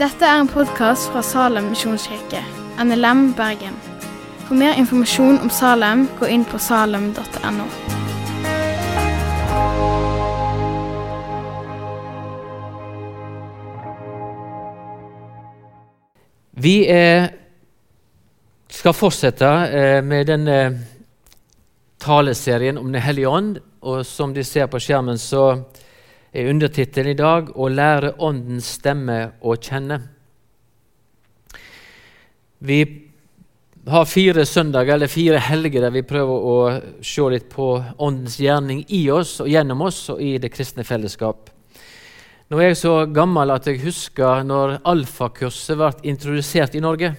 Dette er en podkast fra Salem misjonskirke, NLM Bergen. For mer informasjon om Salem, gå inn på salem.no. Vi eh, skal fortsette eh, med denne taleserien om Den hellige ånd. Og som de ser på skjermen, så er undertittelen i dag 'Å lære Åndens stemme å kjenne'. Vi har fire søndager eller fire helger der vi prøver å se litt på Åndens gjerning i oss og gjennom oss og i det kristne fellesskap. Nå er jeg så gammel at jeg husker når alfakurset ble introdusert i Norge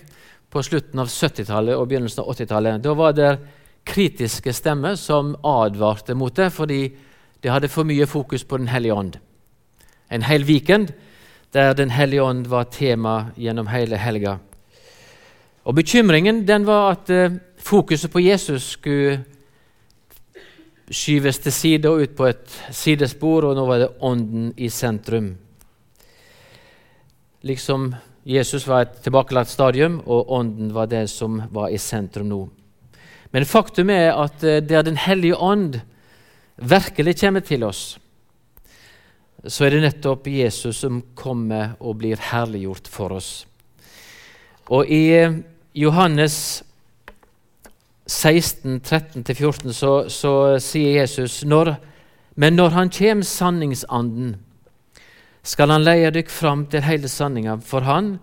på slutten av 70-tallet og begynnelsen av 80-tallet. Da var det kritiske stemmer som advarte mot det, fordi det hadde for mye fokus på Den hellige ånd. En hel weekend der Den hellige ånd var tema gjennom hele helga. Og Bekymringen den var at eh, fokuset på Jesus skulle skyves til side og ut på et sidespor, og nå var det Ånden i sentrum. Liksom Jesus var et tilbakelagt stadium, og Ånden var det som var i sentrum nå. Men faktum er at eh, der Den hellige ånd virkelig kommer til oss, så er det nettopp Jesus som kommer og blir herliggjort for oss. Og i eh, Johannes 16, 13-14 så, så, sier Jesus når, Men når Han kommer, sanningsanden, skal Han leie dykk fram til hele sanninga, for Han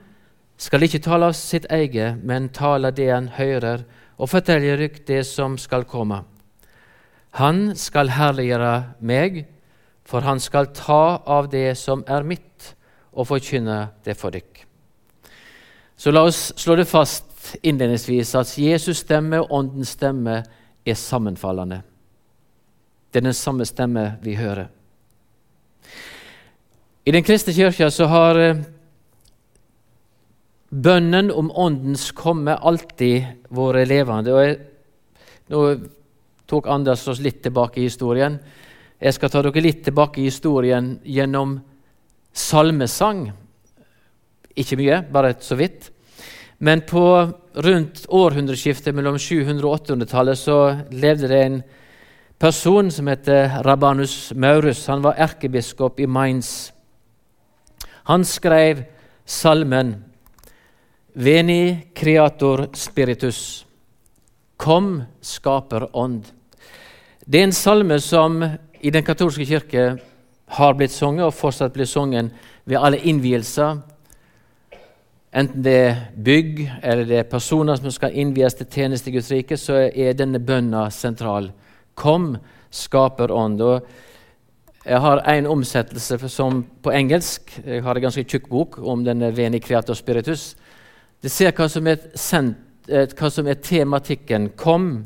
skal ikke tale av sitt eget, men tale det Han hører, og fortelle dykk det som skal komme. Han skal herliggjøre meg, for han skal ta av det som er mitt, og forkynne det for dykk. Så la oss slå det fast innledningsvis at Jesus' stemme og Åndens stemme er sammenfallende. Det er den samme stemme vi hører. I Den kristne kirka så har eh, bønnen om Åndens komme alltid vært levende. Og jeg, nå tok Anders oss litt tilbake i historien. Jeg skal ta dere litt tilbake i historien gjennom salmesang. Ikke mye, bare så vidt. Men på rundt århundreskiftet mellom 700- og 800-tallet så levde det en person som heter Rabanus Maurus. Han var erkebiskop i Mainz. Han skrev salmen Veni creator spiritus. Kom, skaper ånd. Det er en salme som i Den katolske kirke har blitt sunget og fortsatt blir sunget ved alle innvielser Enten det er bygg eller det er personer som skal innvies til tjeneste i Guds rike, så er denne bønna sentral. Kom, skaper ånd. Og jeg har én omsettelse som på engelsk. Jeg har en ganske tjukk bok om denne Veni creator spiritus. Det ser hva som er, hva som er tematikken. Kom,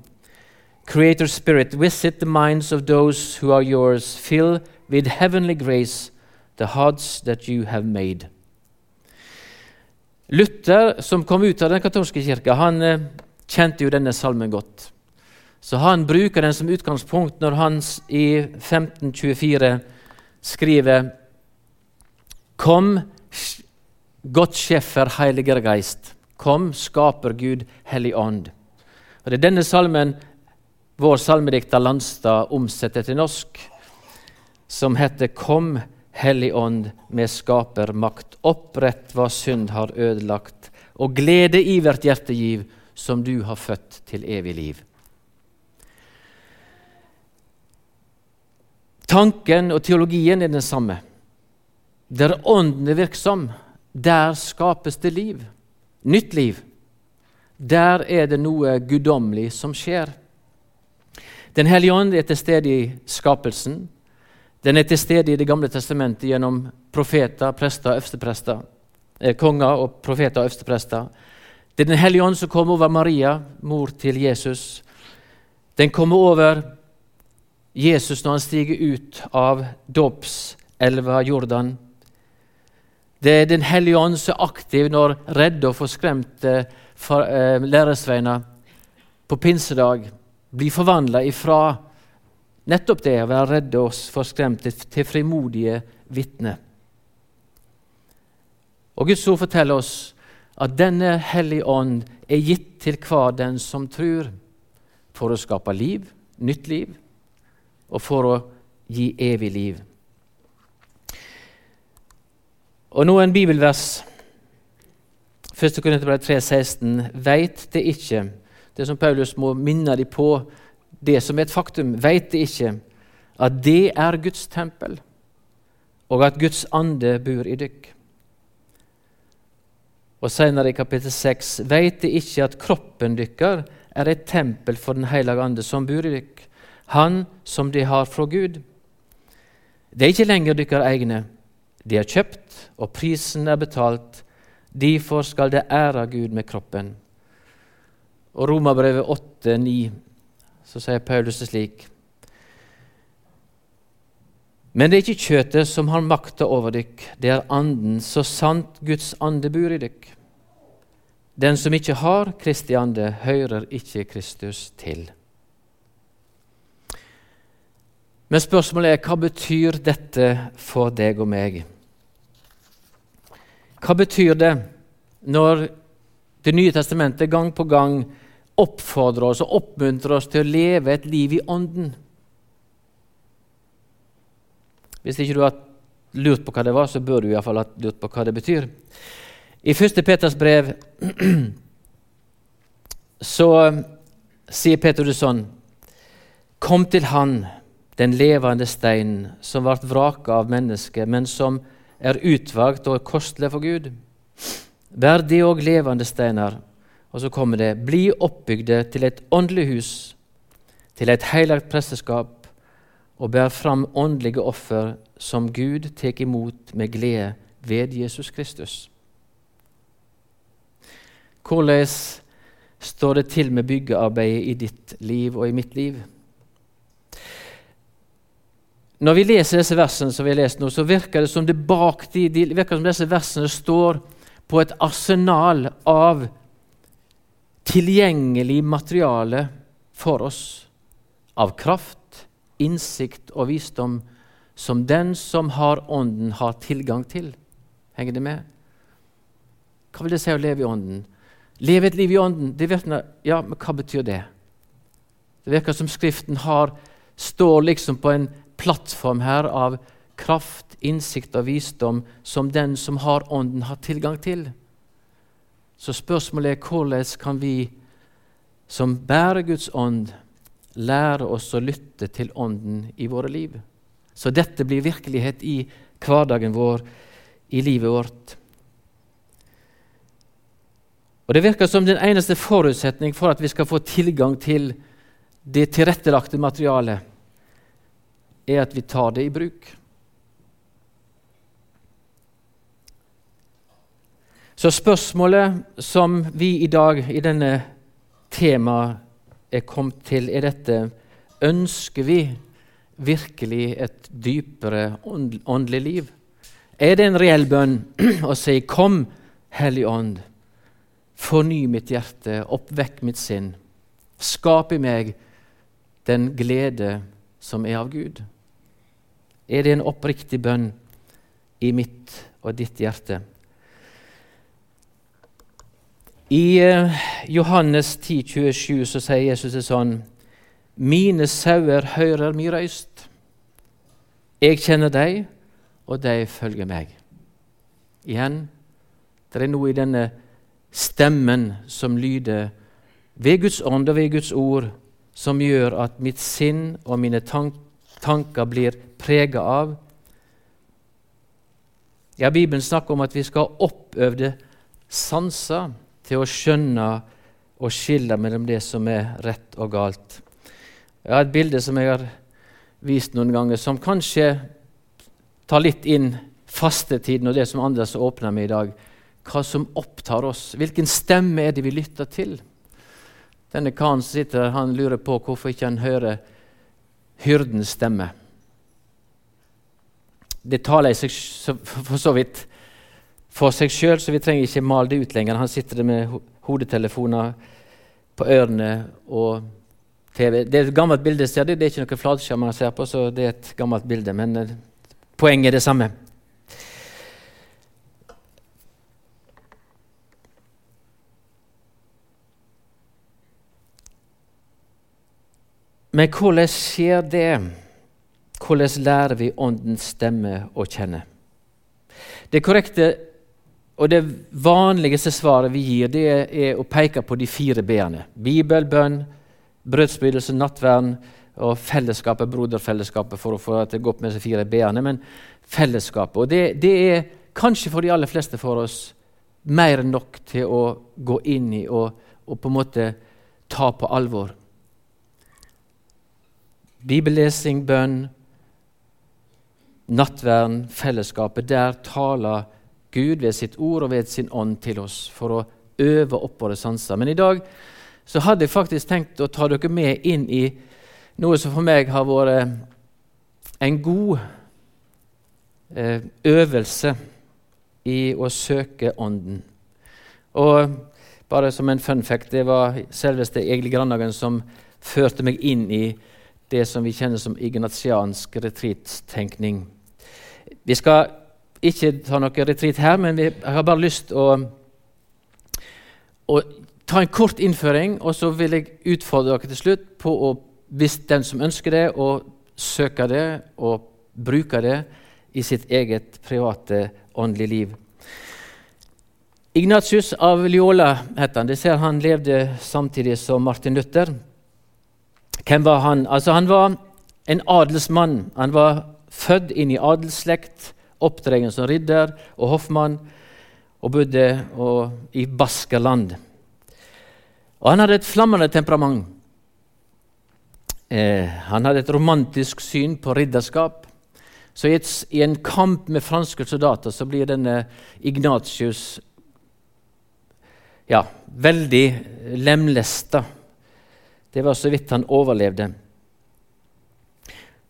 creator spirit, visit the minds of those who are yours. Fill with heavenly grace the hearts that you have made. Luther, som kom ut av den katolske kirka, han eh, kjente jo denne salmen godt. Så han bruker den som utgangspunkt når han i 1524 skriver Kom, godt scheffer Heiliger Geist. Kom, skaper Gud, Hellig Ånd. Og Det er denne salmen vår salmedikter Landstad omsetter til norsk, som heter Kom, Hellig Ånd med skapermakt. Opprett hva synd har ødelagt, og glede i hvert hjertegiv, som du har født til evig liv. Tanken og teologien er den samme. Der Ånden er virksom, der skapes det liv. Nytt liv. Der er det noe guddommelig som skjer. Den hellige ånd er til stede i skapelsen. Den er til stede i Det gamle testamentet gjennom profeter, prester, øversteprester, eh, konger og profeter og øversteprester. Det er Den hellige ånd som kommer over Maria, mor til Jesus. Den kommer over Jesus når han stiger ut av dåpselva Jordan. Det er Den hellige ånd som er aktiv når redde og forskremte eh, læresveiner på pinsedag blir forvandla ifra Nettopp det å være redde oss for skremte til frimodige vitner. Og Guds ord forteller oss at denne Hellige Ånd er gitt til hver den som tror, for å skape liv, nytt liv, og for å gi evig liv. Og nå en bibelvers. 1. Korinterbrev 3,16.: Veit det ikke Det som Paulus må minne dem på, det som er et faktum. Veit det ikke at det er Guds tempel, og at Guds ande bor i dykk? Og senere i kapittel 6.: Veit det ikke at kroppen dykkar er et tempel for Den hellige ande som bor i dykk, han som de har fra Gud? Det er ikke lenger dykkar egne. De er kjøpt, og prisen er betalt. Derfor skal det ære Gud med kroppen. Og Romerbrevet 8,9, så sier Paulus det slik Men det er ikke kjøtet som har makta over dykk, det er anden, så sant Guds ande bor i dykk. Den som ikke har Kristi ande, hører ikke Kristus til. Men spørsmålet er hva betyr dette for deg og meg? Hva betyr det når Det nye testamentet gang på gang oppfordrer oss og oppmuntrer oss til å leve et liv i Ånden? Hvis ikke du har lurt på hva det var, så bør du i hvert fall ha lurt på hva det betyr. I 1. Peters brev så sier Peter det sånn Kom til Han, den levende steinen, som ble vraka av mennesket, men som er utvalgt og kostelig for Gud. Vær de òg levende steiner. Og så kommer det bli oppbygde til et åndelig hus, til et heilagt presteskap, og bær fram åndelige offer som Gud tar imot med glede ved Jesus Kristus. Hvordan står det til med byggearbeidet i ditt liv og i mitt liv? Når vi leser disse versene, som vi har lest nå, så virker det som det bak de, de virker som disse versene står på et arsenal av tilgjengelig materiale for oss. Av kraft, innsikt og visdom som den som har Ånden, har tilgang til. Henger det med? Hva vil det si å leve i Ånden? Leve et liv i Ånden, det virker, ja, men hva betyr det? Det virker som Skriften har, står liksom på en plattform her av kraft, innsikt og visdom som den som har Ånden, har tilgang til. Så spørsmålet er hvordan kan vi som bærer Guds ånd, lære oss å lytte til Ånden i våre liv? Så dette blir virkelighet i hverdagen vår, i livet vårt. Og Det virker som den eneste forutsetning for at vi skal få tilgang til det tilrettelagte materialet er at vi tar det i bruk. Så spørsmålet som vi i dag i denne temaet er kommet til, er dette Ønsker vi virkelig et dypere åndelig liv? Er det en reell bønn å si 'Kom, Hellig Ånd', forny mitt hjerte, oppvekk mitt sinn, skap i meg den glede som er av Gud? Er det en oppriktig bønn i mitt og ditt hjerte? I uh, Johannes 10, 27 så sier Jesus det sånn Mine sauer hører mi røyst. Jeg kjenner deg, og de følger meg. Igjen, det er noe i denne stemmen som lyder ved Guds ånd og ved Guds ord, som gjør at mitt sinn og mine tanker tanker blir prega av. Ja, Bibelen snakker om at vi skal ha oppøvde sanser til å skjønne og skille mellom det som er rett og galt. Jeg har et bilde som jeg har vist noen ganger, som kanskje tar litt inn fastetiden og det som Anders åpner med i dag. Hva som opptar oss. Hvilken stemme er det vi lytter til? Denne karen som sitter han lurer på hvorfor ikke han hører hyrdens stemme. Det taler i seg for så vidt for seg sjøl, så vi trenger ikke male det ut lenger. Han sitter med hodetelefoner på ørene og TV. Det er et gammelt bilde, ser du. Det er ikke noe flatskjerm han ser på, så det er et gammelt bilde. Men eh, poenget er det samme. Men hvordan skjer det? Hvordan lærer vi Åndens stemme å kjenne? Det korrekte og det vanligste svaret vi gir, det er å peke på de fire b-ene. Bibel, bønn, brødsbrytelse, nattvern og fellesskapet, broderfellesskapet, for å få det til å gå opp med disse fire b-ene. Men fellesskapet. Og det, det, er kanskje for de aller fleste for oss mer enn nok til å gå inn i og, og på en måte ta på alvor. Bibellesing, bønn, nattvern, fellesskapet. Der taler Gud ved sitt ord og ved sin ånd til oss for å øve opp våre sanser. Men i dag så hadde jeg faktisk tenkt å ta dere med inn i noe som for meg har vært en god eh, øvelse i å søke Ånden. Og bare som en fun fact, det var selveste Egil Grandhagen som førte meg inn i det som vi kjenner som ignatiansk retreattenkning. Vi skal ikke ta noe retreat her, men jeg har bare lyst å, å, ta en kort innføring, og så vil jeg utfordre dere til slutt på å, hvis den som ønsker det, å søke det og bruke det i sitt eget private åndelige liv. Ignatius av Liola het han. Det ser Han levde samtidig som Martin Luther. Hvem var han? Altså, han var en adelsmann. Han var født inn i adelsslekt, oppdragen som ridder og hoffmann, og bodde og, i Baskerland. Og han hadde et flammende temperament. Eh, han hadde et romantisk syn på ridderskap. Så i, et, i, en kamp med franske soldater så blir denne Ignatius ja, veldig lemlesta det var så vidt han overlevde.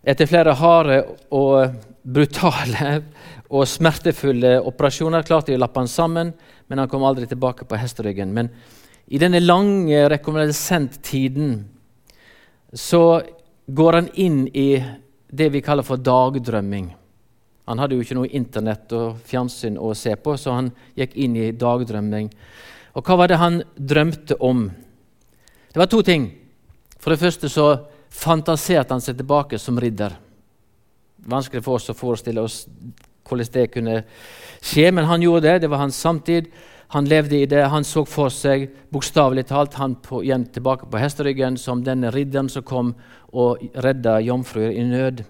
Etter flere harde og brutale og smertefulle operasjoner klarte de å lappe han sammen, men han kom aldri tilbake på hesteryggen. Men i denne lange rekonvalesent-tiden så går han inn i det vi kaller for dagdrømming. Han hadde jo ikke noe Internett og fjernsyn å se på, så han gikk inn i dagdrømming. Og hva var det han drømte om? Det var to ting. For det første så fantaserte han seg tilbake som ridder. Vanskelig for oss å forestille oss hvordan det kunne skje, men han gjorde det. Det var hans samtid. Han levde i det. Han så for seg, bokstavelig talt, han på, igjen tilbake på hesteryggen som denne ridderen som kom og redda jomfruer i nød.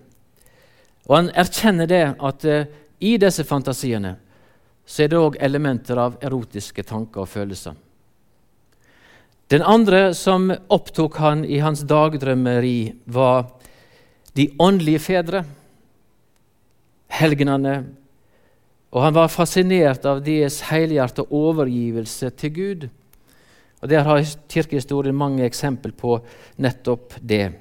Og Han erkjenner det at uh, i disse fantasiene så er det òg elementer av erotiske tanker og følelser. Den andre som opptok han i hans dagdrømmeri, var de åndelige fedre, helgenene. Og han var fascinert av deres helhjertede overgivelse til Gud. Og Der har kirkehistorien mange eksempel på nettopp det.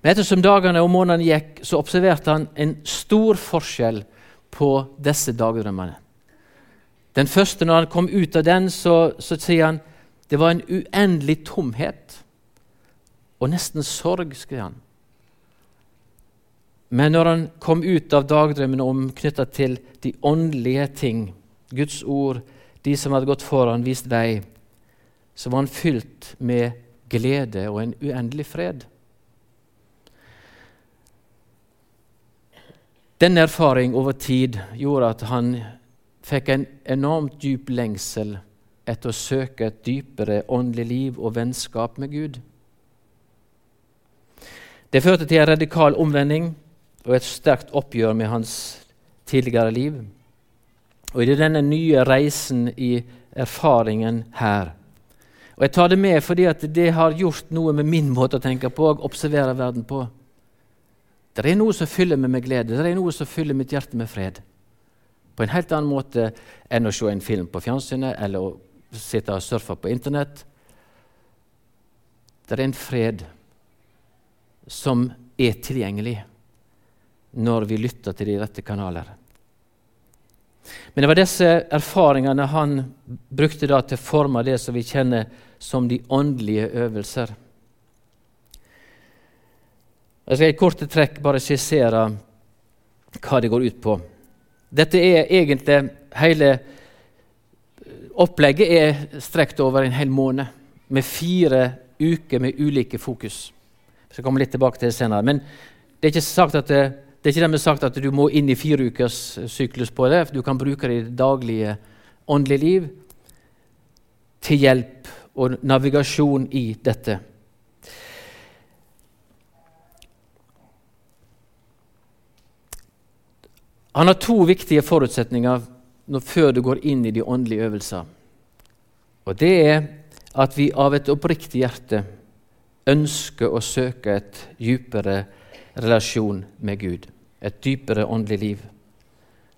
Men ettersom dagene og månedene gikk, så observerte han en stor forskjell på disse dagdrømmene. Den første, når han kom ut av den, så, så sier han det var en uendelig tomhet og nesten sorg, skrev han. Men når han kom ut av dagdrømmene om knytta til de åndelige ting, Guds ord, de som hadde gått foran, vist vei, så var han fylt med glede og en uendelig fred. Denne erfaring over tid gjorde at han fikk en enormt dyp lengsel etter å søke et dypere åndelig liv og vennskap med Gud. Det førte til en radikal omvending og et sterkt oppgjør med hans tidligere liv. Og i denne nye reisen i erfaringen her Og Jeg tar det med fordi det har gjort noe med min måte å tenke på og observere verden på. Det er noe som fyller meg med glede, det er noe som fyller mitt hjerte med fred. På en helt annen måte enn å se en film på fjernsynet eller sitter og surfer på Internett. Det er en fred som er tilgjengelig når vi lytter til de rette kanaler. Men det var disse erfaringene han brukte da til å forme det som vi kjenner som de åndelige øvelser. Jeg skal i korte trekk bare skissere hva det går ut på. Dette er egentlig hele Opplegget er strekt over en hel måned, med fire uker med ulike fokus. Jeg skal komme litt tilbake til det senere. Men det er ikke sagt at det, det er ikke sagt at du må inn i fire ukers syklus på det. Du kan bruke det i det daglige åndelige liv til hjelp og navigasjon i dette. Han har to viktige forutsetninger før du går inn i de åndelige øvelser. Og Det er at vi av et oppriktig hjerte ønsker å søke et dypere relasjon med Gud. Et dypere åndelig liv.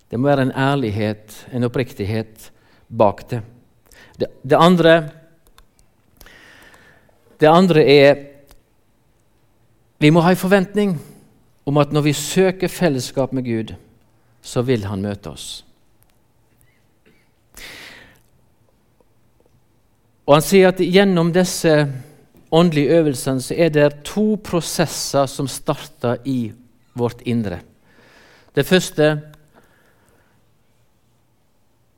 Det må være en ærlighet, en oppriktighet, bak det. Det, det, andre, det andre er Vi må ha en forventning om at når vi søker fellesskap med Gud, så vil Han møte oss. Og Han sier at gjennom disse åndelige øvelsene så er det to prosesser som starter i vårt indre. Det første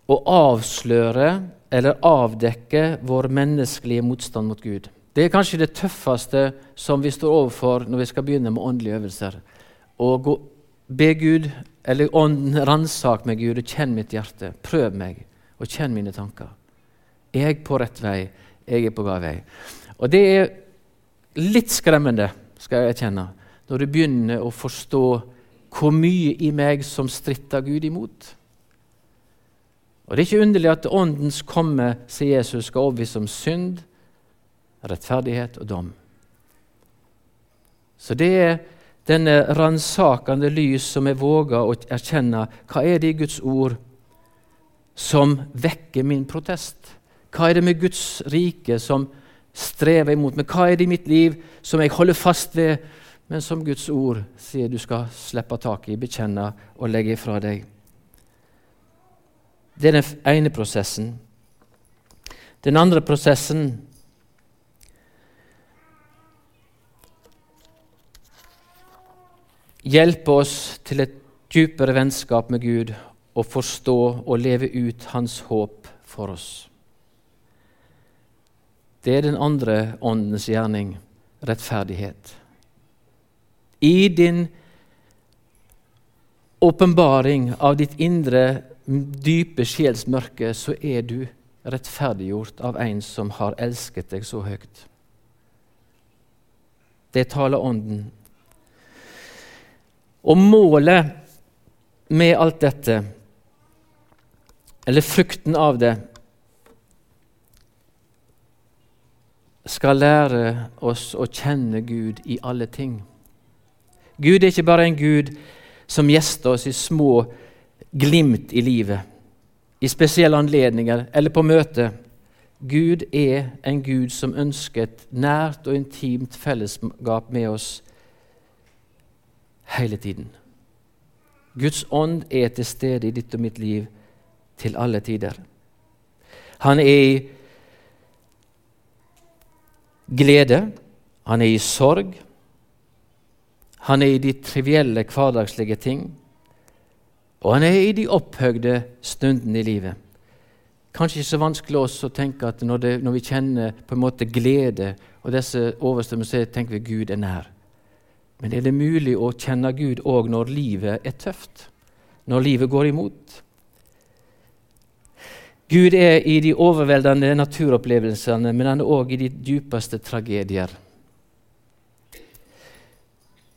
å avsløre eller avdekke vår menneskelige motstand mot Gud. Det er kanskje det tøffeste som vi står overfor når vi skal begynne med åndelige øvelser. Å gå, be Gud, eller ånden, ransak meg, Gud, og kjenn mitt hjerte. Prøv meg, og kjenn mine tanker. Er jeg på rett vei? Jeg er på gal vei. Og det er litt skremmende, skal jeg erkjenne, når du begynner å forstå hvor mye i meg som stritter Gud imot. Og Det er ikke underlig at Åndens komme, sier Jesus, skal overbevise om synd, rettferdighet og dom. Så det er denne ransakende lys som jeg våger å erkjenne. Hva er det i Guds ord som vekker min protest? Hva er det med Guds rike som strever imot meg? Hva er det i mitt liv som jeg holder fast ved, men som Guds ord sier du skal slippe tak i, bekjenne og legge ifra deg? Det er den ene prosessen. Den andre prosessen hjelper oss til et dypere vennskap med Gud og forstå og leve ut Hans håp for oss. Det er den andre åndens gjerning rettferdighet. I din åpenbaring av ditt indre dype sjelsmørke, så er du rettferdiggjort av en som har elsket deg så høyt. Det taler Ånden. Og målet med alt dette, eller frukten av det, skal lære oss å kjenne Gud i alle ting. Gud er ikke bare en Gud som gjester oss i små glimt i livet, i spesielle anledninger eller på møte. Gud er en Gud som ønsker et nært og intimt fellesskap med oss hele tiden. Guds ånd er til stede i ditt og mitt liv til alle tider. Han er i glede, han er i sorg, han er i de trivielle, hverdagslige ting. Og han er i de opphøgde stundene i livet. Kanskje ikke så vanskelig også å tenke at når, det, når vi kjenner på en måte glede og disse overstrømmene, så tenker vi Gud er nær. Men er det mulig å kjenne Gud òg når livet er tøft? Når livet går imot? Gud er i de overveldende naturopplevelsene, men han er òg i de dypeste tragedier.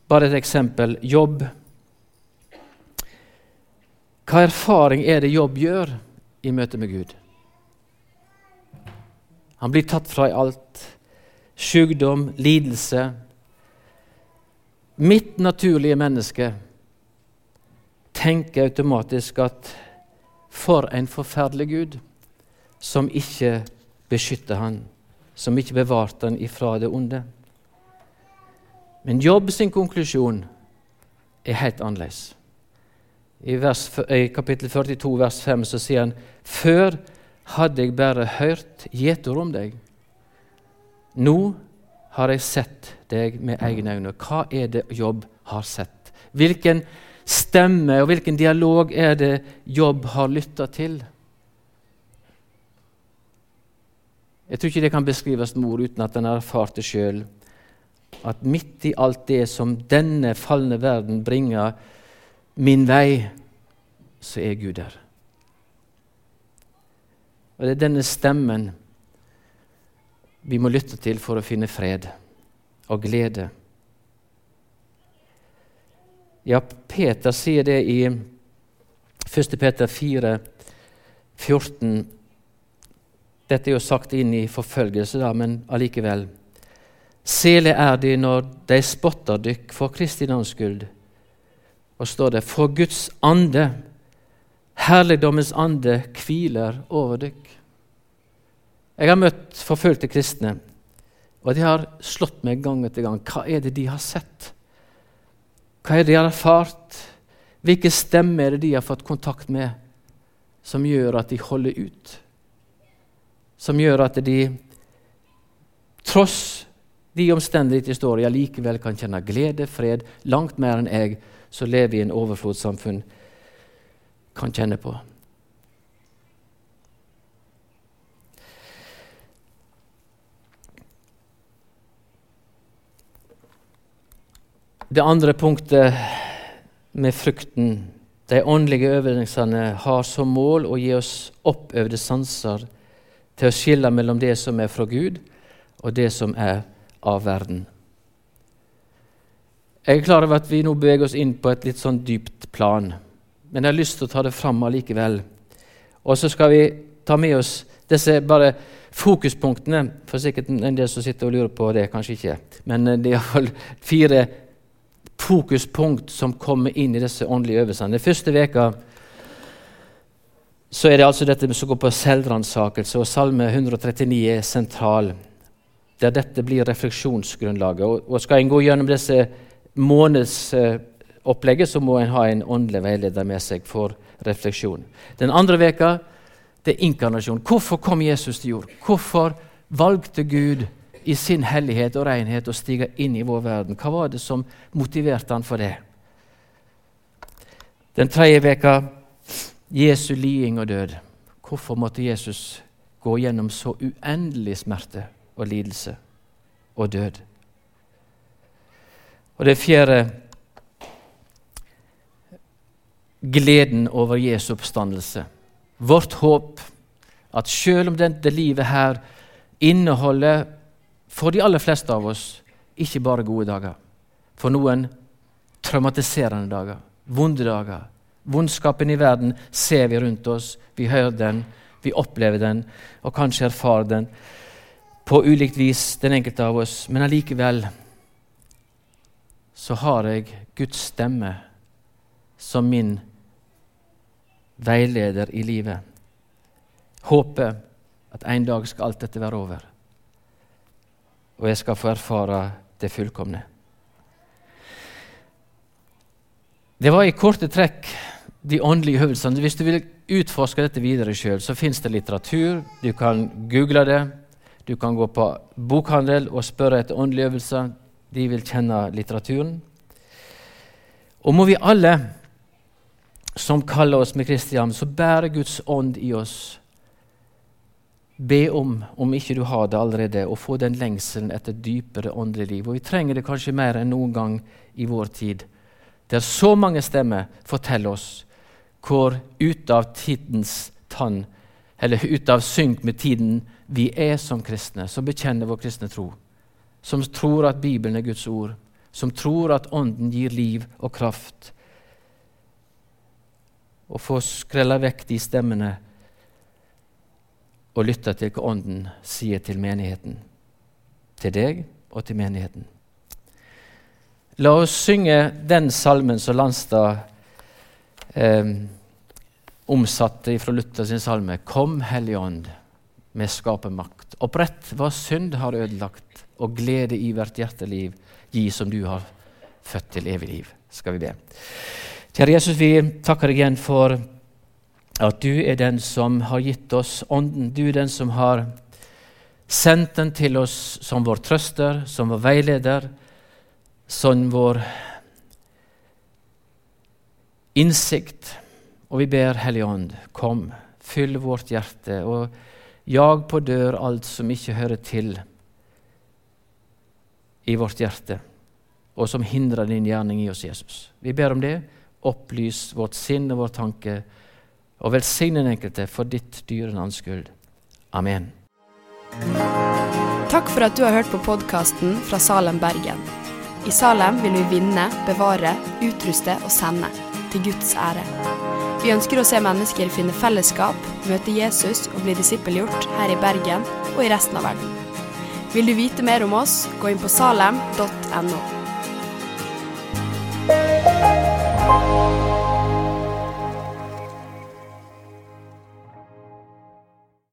Bare et eksempel. Jobb hva erfaring er det jobb gjør i møte med Gud? Han blir tatt fra i alt. Sykdom, lidelse. Mitt naturlige menneske tenker automatisk at for en forferdelig Gud som ikke beskytter han, som ikke bevarte han ifra det onde. Men Jobb sin konklusjon er helt annerledes. I, vers, I, kapittel 42, vers 5, så sier han Før hadde jeg bare hørt gjetord om deg. Nå har jeg sett deg med egne øyne. Hva er det Jobb har sett? Hvilken stemme og hvilken dialog er det Jobb har lytta til? Jeg tror ikke det kan beskrives med ord uten at en har erfart det sjøl. At midt i alt det som denne falne verden bringer min vei, så er Gud der. Og Det er denne stemmen vi må lytte til for å finne fred og glede. Ja, Peter sier det i 1. Peter 4, 14. Dette er jo sagt inn i forfølgelse, da, men allikevel. Sele er de når de spotter dykk for Kristi navns skyld. Og står det, for Guds ande, herligdommens ande, hviler over dykk. Jeg har møtt forfølgte kristne, og de har slått meg gang etter gang. Hva er det de har sett? Hva er det de har erfart? Hvilke stemmer er det de har fått kontakt med, som gjør at de holder ut? Som gjør at de, tross de omstendigheter de står i, allikevel kan kjenne glede, fred, langt mer enn jeg som lever i en overflodssamfunn, kan kjenne på. Det andre punktet med frukten, de åndelige øvelsene, har som mål å gi oss oppøvde sanser til å skille mellom det som er fra Gud, og det som er av verden. Jeg er klar over at vi nå beveger oss inn på et litt sånn dypt plan, men jeg har lyst til å ta det fram allikevel. Og så skal vi ta med oss disse bare fokuspunktene, for sikkert en del som sitter og lurer på det, kanskje ikke. Men det er iallfall fire fokuspunkt som kommer inn i disse åndelige øvelsene. Den første veka så er det altså dette som går på selvransakelse, og Salme 139 er sentral. Der dette blir refleksjonsgrunnlaget. Og, og Skal en gå gjennom disse månedsopplegget, så må en ha en åndelig veileder med seg for refleksjon. Den andre veka det er inkarnasjon. Hvorfor kom Jesus til jord? Hvorfor valgte Gud i sin hellighet og renhet og stige inn i vår verden. Hva var det som motiverte han for det? Den tredje veka Jesu liding og død. Hvorfor måtte Jesus gå gjennom så uendelig smerte og lidelse og død? Og det fjerde gleden over Jesu oppstandelse. Vårt håp at selv om dette livet her inneholder for de aller fleste av oss ikke bare gode dager. For noen traumatiserende dager, vonde dager. Vondskapen i verden ser vi rundt oss, vi hører den, vi opplever den, og kanskje erfarer den på ulikt vis, den enkelte av oss. Men allikevel så har jeg Guds stemme som min veileder i livet. Håper at en dag skal alt dette være over og jeg skal få erfare det fullkomne. Det var i korte trekk de åndelige øvelsene. Hvis du vil utforske dette videre sjøl, så fins det litteratur. Du kan google det. Du kan gå på bokhandel og spørre etter åndelige øvelser. De vil kjenne litteraturen. Og må vi alle som kaller oss med Kristian, så bærer Guds ånd i oss Be om, om ikke du har det allerede, å få den lengselen etter dypere åndelig liv. Og vi trenger det kanskje mer enn noen gang i vår tid, der så mange stemmer forteller oss hvor ut av tidens tann, eller ut av synk med tiden, vi er som kristne, som bekjenner vår kristne tro. Som tror at Bibelen er Guds ord, som tror at Ånden gir liv og kraft. Og få skrella vekk de stemmene og lytte til hva Ånden sier til menigheten. Til deg og til menigheten. La oss synge den salmen som Landstad eh, omsatte fra Luther sin salme. Kom, Hellige Ånd, med skapermakt. Opprett hva synd har ødelagt, og glede i hvert hjerteliv gi som du har født til evig liv. Skal vi be. Kjære Jesus, vi takker deg igjen for at du er den som har gitt oss Ånden. Du er den som har sendt den til oss som vår trøster, som vår veileder, som vår innsikt. Og vi ber Hellige Ånd, kom, fyll vårt hjerte, og jag på dør alt som ikke hører til i vårt hjerte, og som hindrer din gjerning i oss, Jesus. Vi ber om det. Opplys vårt sinn og vår tanke, og velsigne den enkelte for ditt dyre navns skyld. Amen. Takk for at du har hørt på podkasten fra Salem, Bergen. I Salem vil vi vinne, bevare, utruste og sende, til Guds ære. Vi ønsker å se mennesker finne fellesskap, møte Jesus og bli disippelgjort her i Bergen og i resten av verden. Vil du vite mer om oss, gå inn på salem.no.